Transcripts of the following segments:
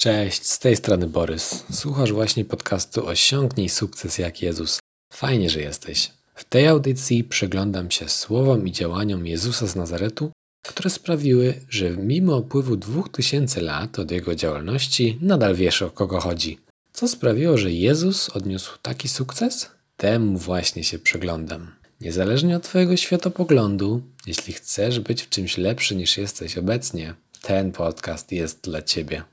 Cześć, z tej strony Borys. Słuchasz właśnie podcastu Osiągnij sukces jak Jezus. Fajnie, że jesteś. W tej audycji przyglądam się słowom i działaniom Jezusa z Nazaretu, które sprawiły, że mimo upływu 2000 lat od jego działalności nadal wiesz o kogo chodzi. Co sprawiło, że Jezus odniósł taki sukces? Temu właśnie się przyglądam. Niezależnie od Twojego światopoglądu, jeśli chcesz być w czymś lepszy niż jesteś obecnie, ten podcast jest dla Ciebie.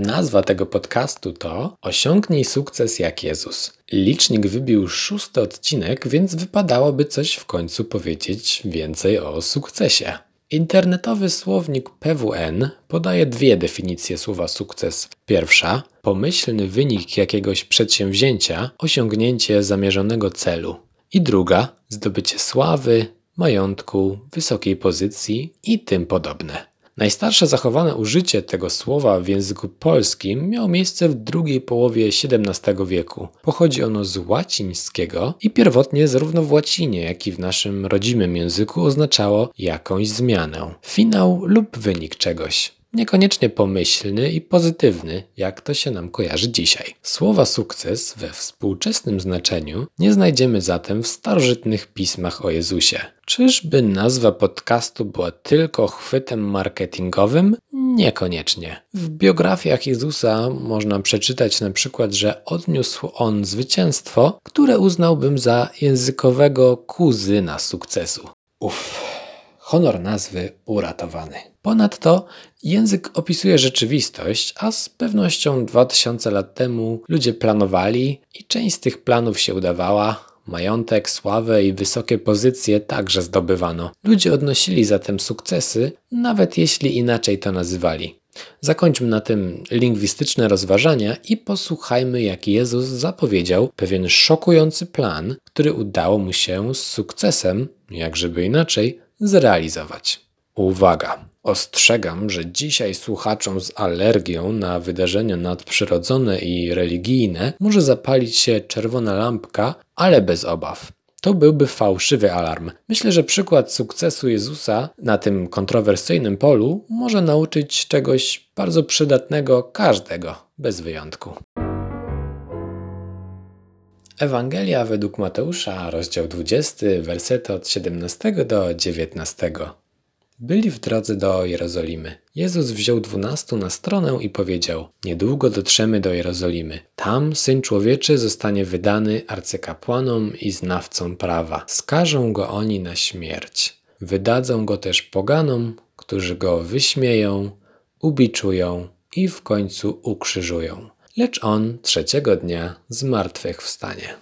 Nazwa tego podcastu to Osiągnij sukces jak Jezus. Licznik wybił szósty odcinek, więc wypadałoby coś w końcu powiedzieć więcej o sukcesie. Internetowy słownik PWN podaje dwie definicje słowa sukces. Pierwsza pomyślny wynik jakiegoś przedsięwzięcia, osiągnięcie zamierzonego celu. I druga zdobycie sławy, majątku, wysokiej pozycji i tym podobne. Najstarsze zachowane użycie tego słowa w języku polskim miało miejsce w drugiej połowie XVII wieku. Pochodzi ono z łacińskiego i pierwotnie zarówno w łacinie, jak i w naszym rodzimym języku oznaczało jakąś zmianę, finał lub wynik czegoś niekoniecznie pomyślny i pozytywny, jak to się nam kojarzy dzisiaj. Słowa sukces we współczesnym znaczeniu nie znajdziemy zatem w starożytnych pismach o Jezusie. Czyżby nazwa podcastu była tylko chwytem marketingowym? Niekoniecznie. W biografiach Jezusa można przeczytać na przykład, że odniósł on zwycięstwo, które uznałbym za językowego kuzyna sukcesu. Uff, honor nazwy uratowany. Ponadto język opisuje rzeczywistość, a z pewnością 2000 lat temu ludzie planowali i część z tych planów się udawała. Majątek, sławę i wysokie pozycje także zdobywano. Ludzie odnosili zatem sukcesy, nawet jeśli inaczej to nazywali. Zakończmy na tym lingwistyczne rozważania i posłuchajmy, jak Jezus zapowiedział pewien szokujący plan, który udało mu się z sukcesem, jakżeby inaczej, zrealizować. Uwaga! Ostrzegam, że dzisiaj słuchaczom z alergią na wydarzenia nadprzyrodzone i religijne może zapalić się czerwona lampka, ale bez obaw. To byłby fałszywy alarm. Myślę, że przykład sukcesu Jezusa na tym kontrowersyjnym polu może nauczyć czegoś bardzo przydatnego każdego, bez wyjątku. Ewangelia według Mateusza, rozdział 20, wersety od 17 do 19. Byli w drodze do Jerozolimy. Jezus wziął dwunastu na stronę i powiedział: Niedługo dotrzemy do Jerozolimy. Tam syn człowieczy zostanie wydany arcykapłanom i znawcom prawa. Skażą go oni na śmierć. Wydadzą go też poganom, którzy go wyśmieją, ubiczują i w końcu ukrzyżują. Lecz on trzeciego dnia z martwych wstanie.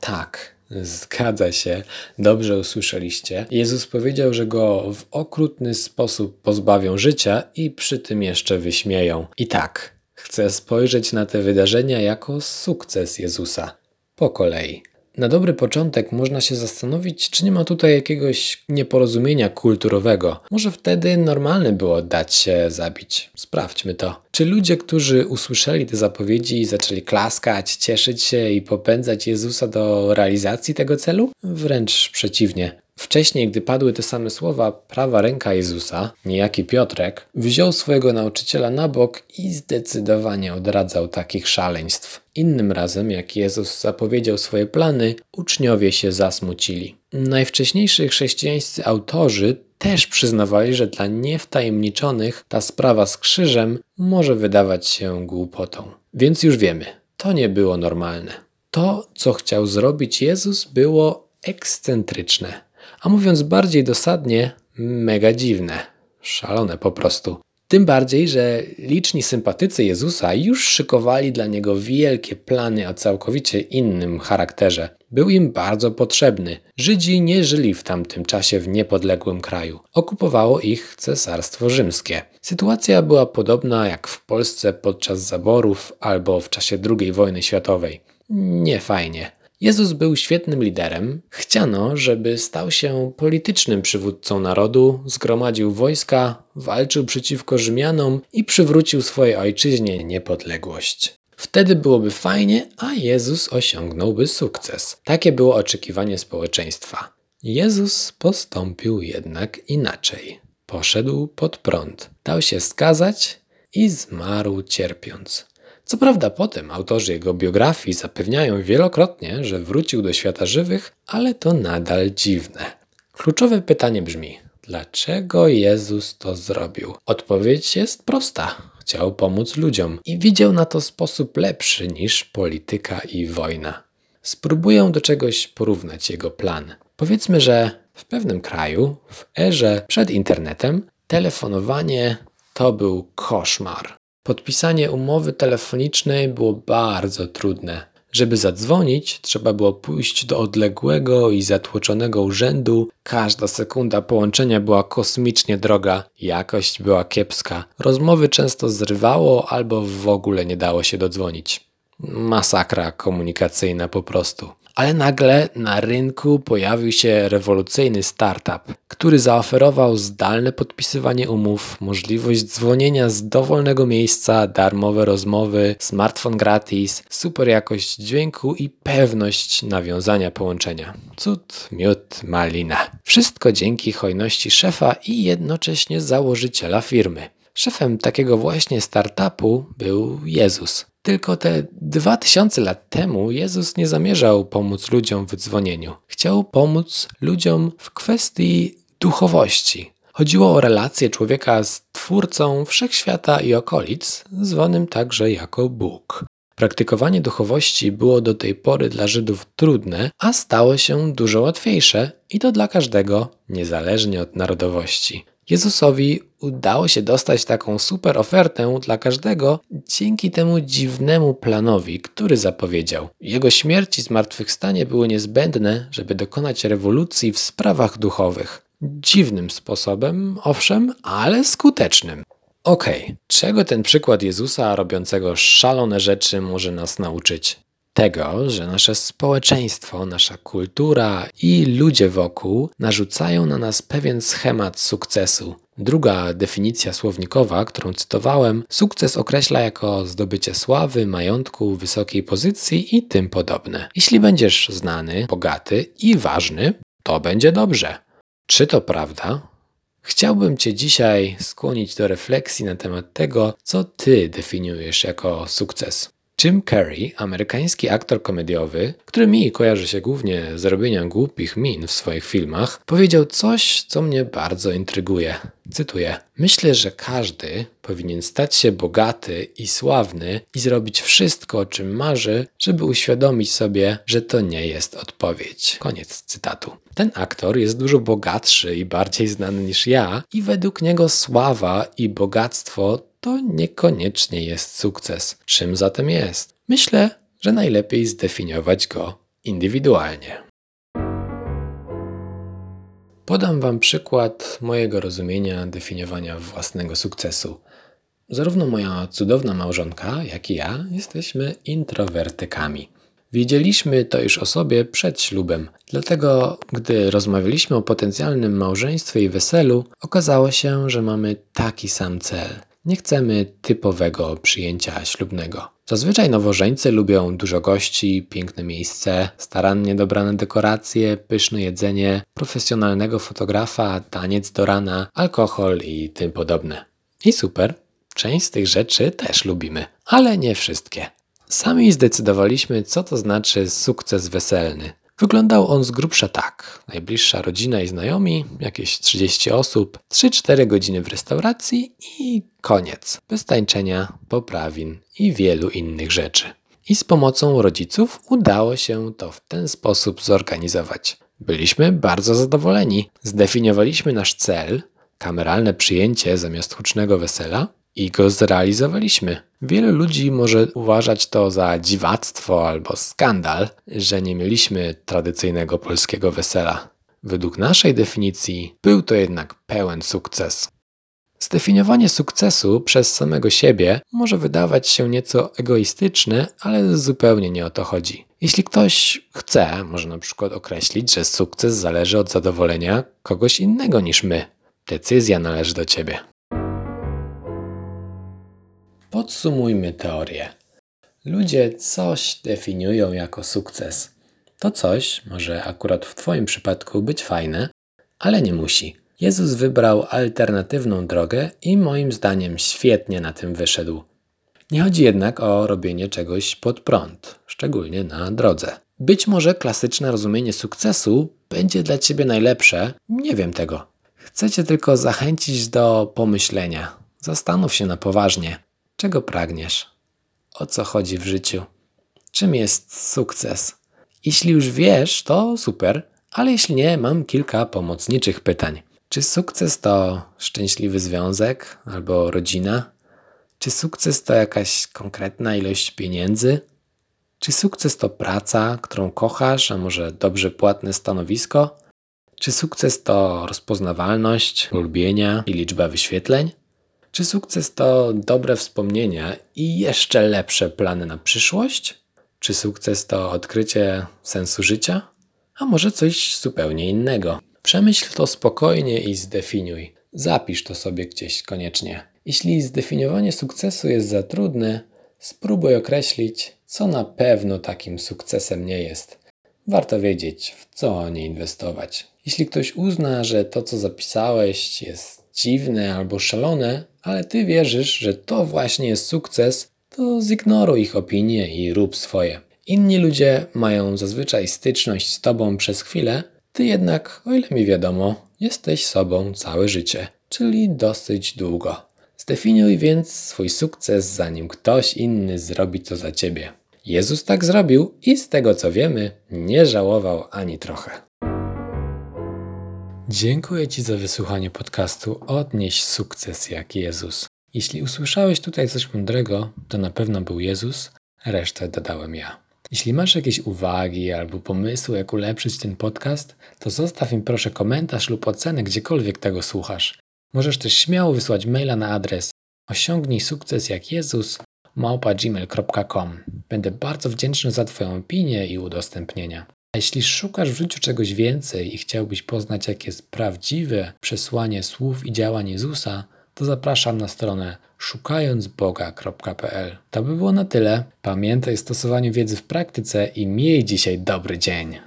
Tak, Zgadza się, dobrze usłyszeliście. Jezus powiedział, że go w okrutny sposób pozbawią życia i przy tym jeszcze wyśmieją. I tak, chcę spojrzeć na te wydarzenia jako sukces Jezusa. Po kolei. Na dobry początek można się zastanowić, czy nie ma tutaj jakiegoś nieporozumienia kulturowego. Może wtedy normalne było dać się zabić. Sprawdźmy to. Czy ludzie, którzy usłyszeli te zapowiedzi zaczęli klaskać, cieszyć się i popędzać Jezusa do realizacji tego celu? Wręcz przeciwnie. Wcześniej, gdy padły te same słowa, prawa ręka Jezusa, niejaki Piotrek, wziął swojego nauczyciela na bok i zdecydowanie odradzał takich szaleństw. Innym razem, jak Jezus zapowiedział swoje plany, uczniowie się zasmucili. Najwcześniejsi chrześcijańscy autorzy też przyznawali, że dla niewtajemniczonych ta sprawa z krzyżem może wydawać się głupotą. Więc już wiemy, to nie było normalne. To, co chciał zrobić Jezus, było ekscentryczne a mówiąc bardziej dosadnie, mega dziwne. Szalone po prostu. Tym bardziej, że liczni sympatycy Jezusa już szykowali dla niego wielkie plany o całkowicie innym charakterze. Był im bardzo potrzebny. Żydzi nie żyli w tamtym czasie w niepodległym kraju. Okupowało ich cesarstwo rzymskie. Sytuacja była podobna jak w Polsce podczas zaborów albo w czasie II wojny światowej. Nie fajnie. Jezus był świetnym liderem. Chciano, żeby stał się politycznym przywódcą narodu, zgromadził wojska, walczył przeciwko Rzymianom i przywrócił swojej ojczyźnie niepodległość. Wtedy byłoby fajnie, a Jezus osiągnąłby sukces. Takie było oczekiwanie społeczeństwa. Jezus postąpił jednak inaczej. Poszedł pod prąd, dał się skazać i zmarł cierpiąc. Co prawda potem autorzy jego biografii zapewniają wielokrotnie, że wrócił do świata żywych, ale to nadal dziwne. Kluczowe pytanie brzmi: dlaczego Jezus to zrobił? Odpowiedź jest prosta. Chciał pomóc ludziom i widział na to sposób lepszy niż polityka i wojna. Spróbuję do czegoś porównać jego plan. Powiedzmy, że w pewnym kraju, w erze przed internetem, telefonowanie to był koszmar. Podpisanie umowy telefonicznej było bardzo trudne. Żeby zadzwonić, trzeba było pójść do odległego i zatłoczonego urzędu. Każda sekunda połączenia była kosmicznie droga, jakość była kiepska. Rozmowy często zrywało albo w ogóle nie dało się dodzwonić. Masakra komunikacyjna po prostu. Ale nagle na rynku pojawił się rewolucyjny startup, który zaoferował zdalne podpisywanie umów, możliwość dzwonienia z dowolnego miejsca, darmowe rozmowy, smartfon gratis, super jakość dźwięku i pewność nawiązania połączenia. Cud, miód, malina. Wszystko dzięki hojności szefa i jednocześnie założyciela firmy. Szefem takiego właśnie startupu był Jezus. Tylko te dwa tysiące lat temu Jezus nie zamierzał pomóc ludziom w dzwonieniu. Chciał pomóc ludziom w kwestii duchowości. Chodziło o relację człowieka z Twórcą wszechświata i okolic, zwanym także jako Bóg. Praktykowanie duchowości było do tej pory dla Żydów trudne, a stało się dużo łatwiejsze i to dla każdego, niezależnie od narodowości. Jezusowi udało się dostać taką super ofertę dla każdego dzięki temu dziwnemu planowi, który zapowiedział. Jego śmierć i zmartwychwstanie były niezbędne, żeby dokonać rewolucji w sprawach duchowych. Dziwnym sposobem, owszem, ale skutecznym. Okej, okay. czego ten przykład Jezusa robiącego szalone rzeczy może nas nauczyć? Tego, że nasze społeczeństwo, nasza kultura i ludzie wokół narzucają na nas pewien schemat sukcesu. Druga definicja słownikowa, którą cytowałem, sukces określa jako zdobycie sławy, majątku, wysokiej pozycji i tym podobne. Jeśli będziesz znany, bogaty i ważny, to będzie dobrze. Czy to prawda? Chciałbym Cię dzisiaj skłonić do refleksji na temat tego, co Ty definiujesz jako sukces. Jim Carrey, amerykański aktor komediowy, który mi kojarzy się głównie z robienia głupich min w swoich filmach, powiedział coś, co mnie bardzo intryguje. Cytuję: Myślę, że każdy powinien stać się bogaty i sławny i zrobić wszystko, o czym marzy, żeby uświadomić sobie, że to nie jest odpowiedź. Koniec cytatu. Ten aktor jest dużo bogatszy i bardziej znany niż ja, i według niego sława i bogactwo to niekoniecznie jest sukces. Czym zatem jest? Myślę, że najlepiej zdefiniować go indywidualnie. Podam Wam przykład mojego rozumienia definiowania własnego sukcesu. Zarówno moja cudowna małżonka, jak i ja jesteśmy introwertykami. Wiedzieliśmy to już o sobie przed ślubem, dlatego gdy rozmawialiśmy o potencjalnym małżeństwie i weselu, okazało się, że mamy taki sam cel. Nie chcemy typowego przyjęcia ślubnego. Zazwyczaj nowożeńcy lubią dużo gości, piękne miejsce, starannie dobrane dekoracje, pyszne jedzenie, profesjonalnego fotografa, taniec do rana, alkohol i tym podobne. I super, część z tych rzeczy też lubimy, ale nie wszystkie. Sami zdecydowaliśmy, co to znaczy sukces weselny. Wyglądał on z grubsza tak. Najbliższa rodzina i znajomi, jakieś 30 osób, 3-4 godziny w restauracji i koniec. Bez tańczenia, poprawin i wielu innych rzeczy. I z pomocą rodziców udało się to w ten sposób zorganizować. Byliśmy bardzo zadowoleni. Zdefiniowaliśmy nasz cel, kameralne przyjęcie zamiast hucznego wesela i go zrealizowaliśmy. Wielu ludzi może uważać to za dziwactwo albo skandal, że nie mieliśmy tradycyjnego polskiego wesela. Według naszej definicji był to jednak pełen sukces. Zdefiniowanie sukcesu przez samego siebie może wydawać się nieco egoistyczne, ale zupełnie nie o to chodzi. Jeśli ktoś chce, może na przykład określić, że sukces zależy od zadowolenia kogoś innego niż my. Decyzja należy do ciebie. Podsumujmy teorię. Ludzie coś definiują jako sukces. To coś może akurat w Twoim przypadku być fajne, ale nie musi. Jezus wybrał alternatywną drogę i moim zdaniem świetnie na tym wyszedł. Nie chodzi jednak o robienie czegoś pod prąd, szczególnie na drodze. Być może klasyczne rozumienie sukcesu będzie dla Ciebie najlepsze, nie wiem tego. Chcę Cię tylko zachęcić do pomyślenia. Zastanów się na poważnie, czego pragniesz, o co chodzi w życiu, czym jest sukces. Jeśli już wiesz, to super, ale jeśli nie, mam kilka pomocniczych pytań. Czy sukces to szczęśliwy związek albo rodzina? Czy sukces to jakaś konkretna ilość pieniędzy? Czy sukces to praca, którą kochasz, a może dobrze płatne stanowisko? Czy sukces to rozpoznawalność, ulubienia i liczba wyświetleń? Czy sukces to dobre wspomnienia i jeszcze lepsze plany na przyszłość? Czy sukces to odkrycie sensu życia? A może coś zupełnie innego? Przemyśl to spokojnie i zdefiniuj. Zapisz to sobie gdzieś koniecznie. Jeśli zdefiniowanie sukcesu jest za trudne, spróbuj określić, co na pewno takim sukcesem nie jest. Warto wiedzieć, w co nie inwestować. Jeśli ktoś uzna, że to, co zapisałeś, jest dziwne albo szalone, ale ty wierzysz, że to właśnie jest sukces, to zignoruj ich opinie i rób swoje. Inni ludzie mają zazwyczaj styczność z tobą przez chwilę, ty jednak, o ile mi wiadomo, jesteś sobą całe życie, czyli dosyć długo. Zdefiniuj więc swój sukces, zanim ktoś inny zrobi to za ciebie. Jezus tak zrobił i z tego co wiemy, nie żałował ani trochę. Dziękuję Ci za wysłuchanie podcastu Odnieś sukces jak Jezus. Jeśli usłyszałeś tutaj coś mądrego, to na pewno był Jezus, resztę dodałem ja. Jeśli masz jakieś uwagi albo pomysły, jak ulepszyć ten podcast, to zostaw im proszę komentarz lub ocenę gdziekolwiek tego słuchasz. Możesz też śmiało wysłać maila na adres osiągnij sukces jak Jezus małpa.gmail.com. Będę bardzo wdzięczny za Twoją opinię i udostępnienia. Jeśli szukasz w życiu czegoś więcej i chciałbyś poznać, jakie jest prawdziwe przesłanie słów i działań Jezusa, to zapraszam na stronę szukającboga.pl. To by było na tyle. Pamiętaj o stosowaniu wiedzy w praktyce i miej dzisiaj dobry dzień.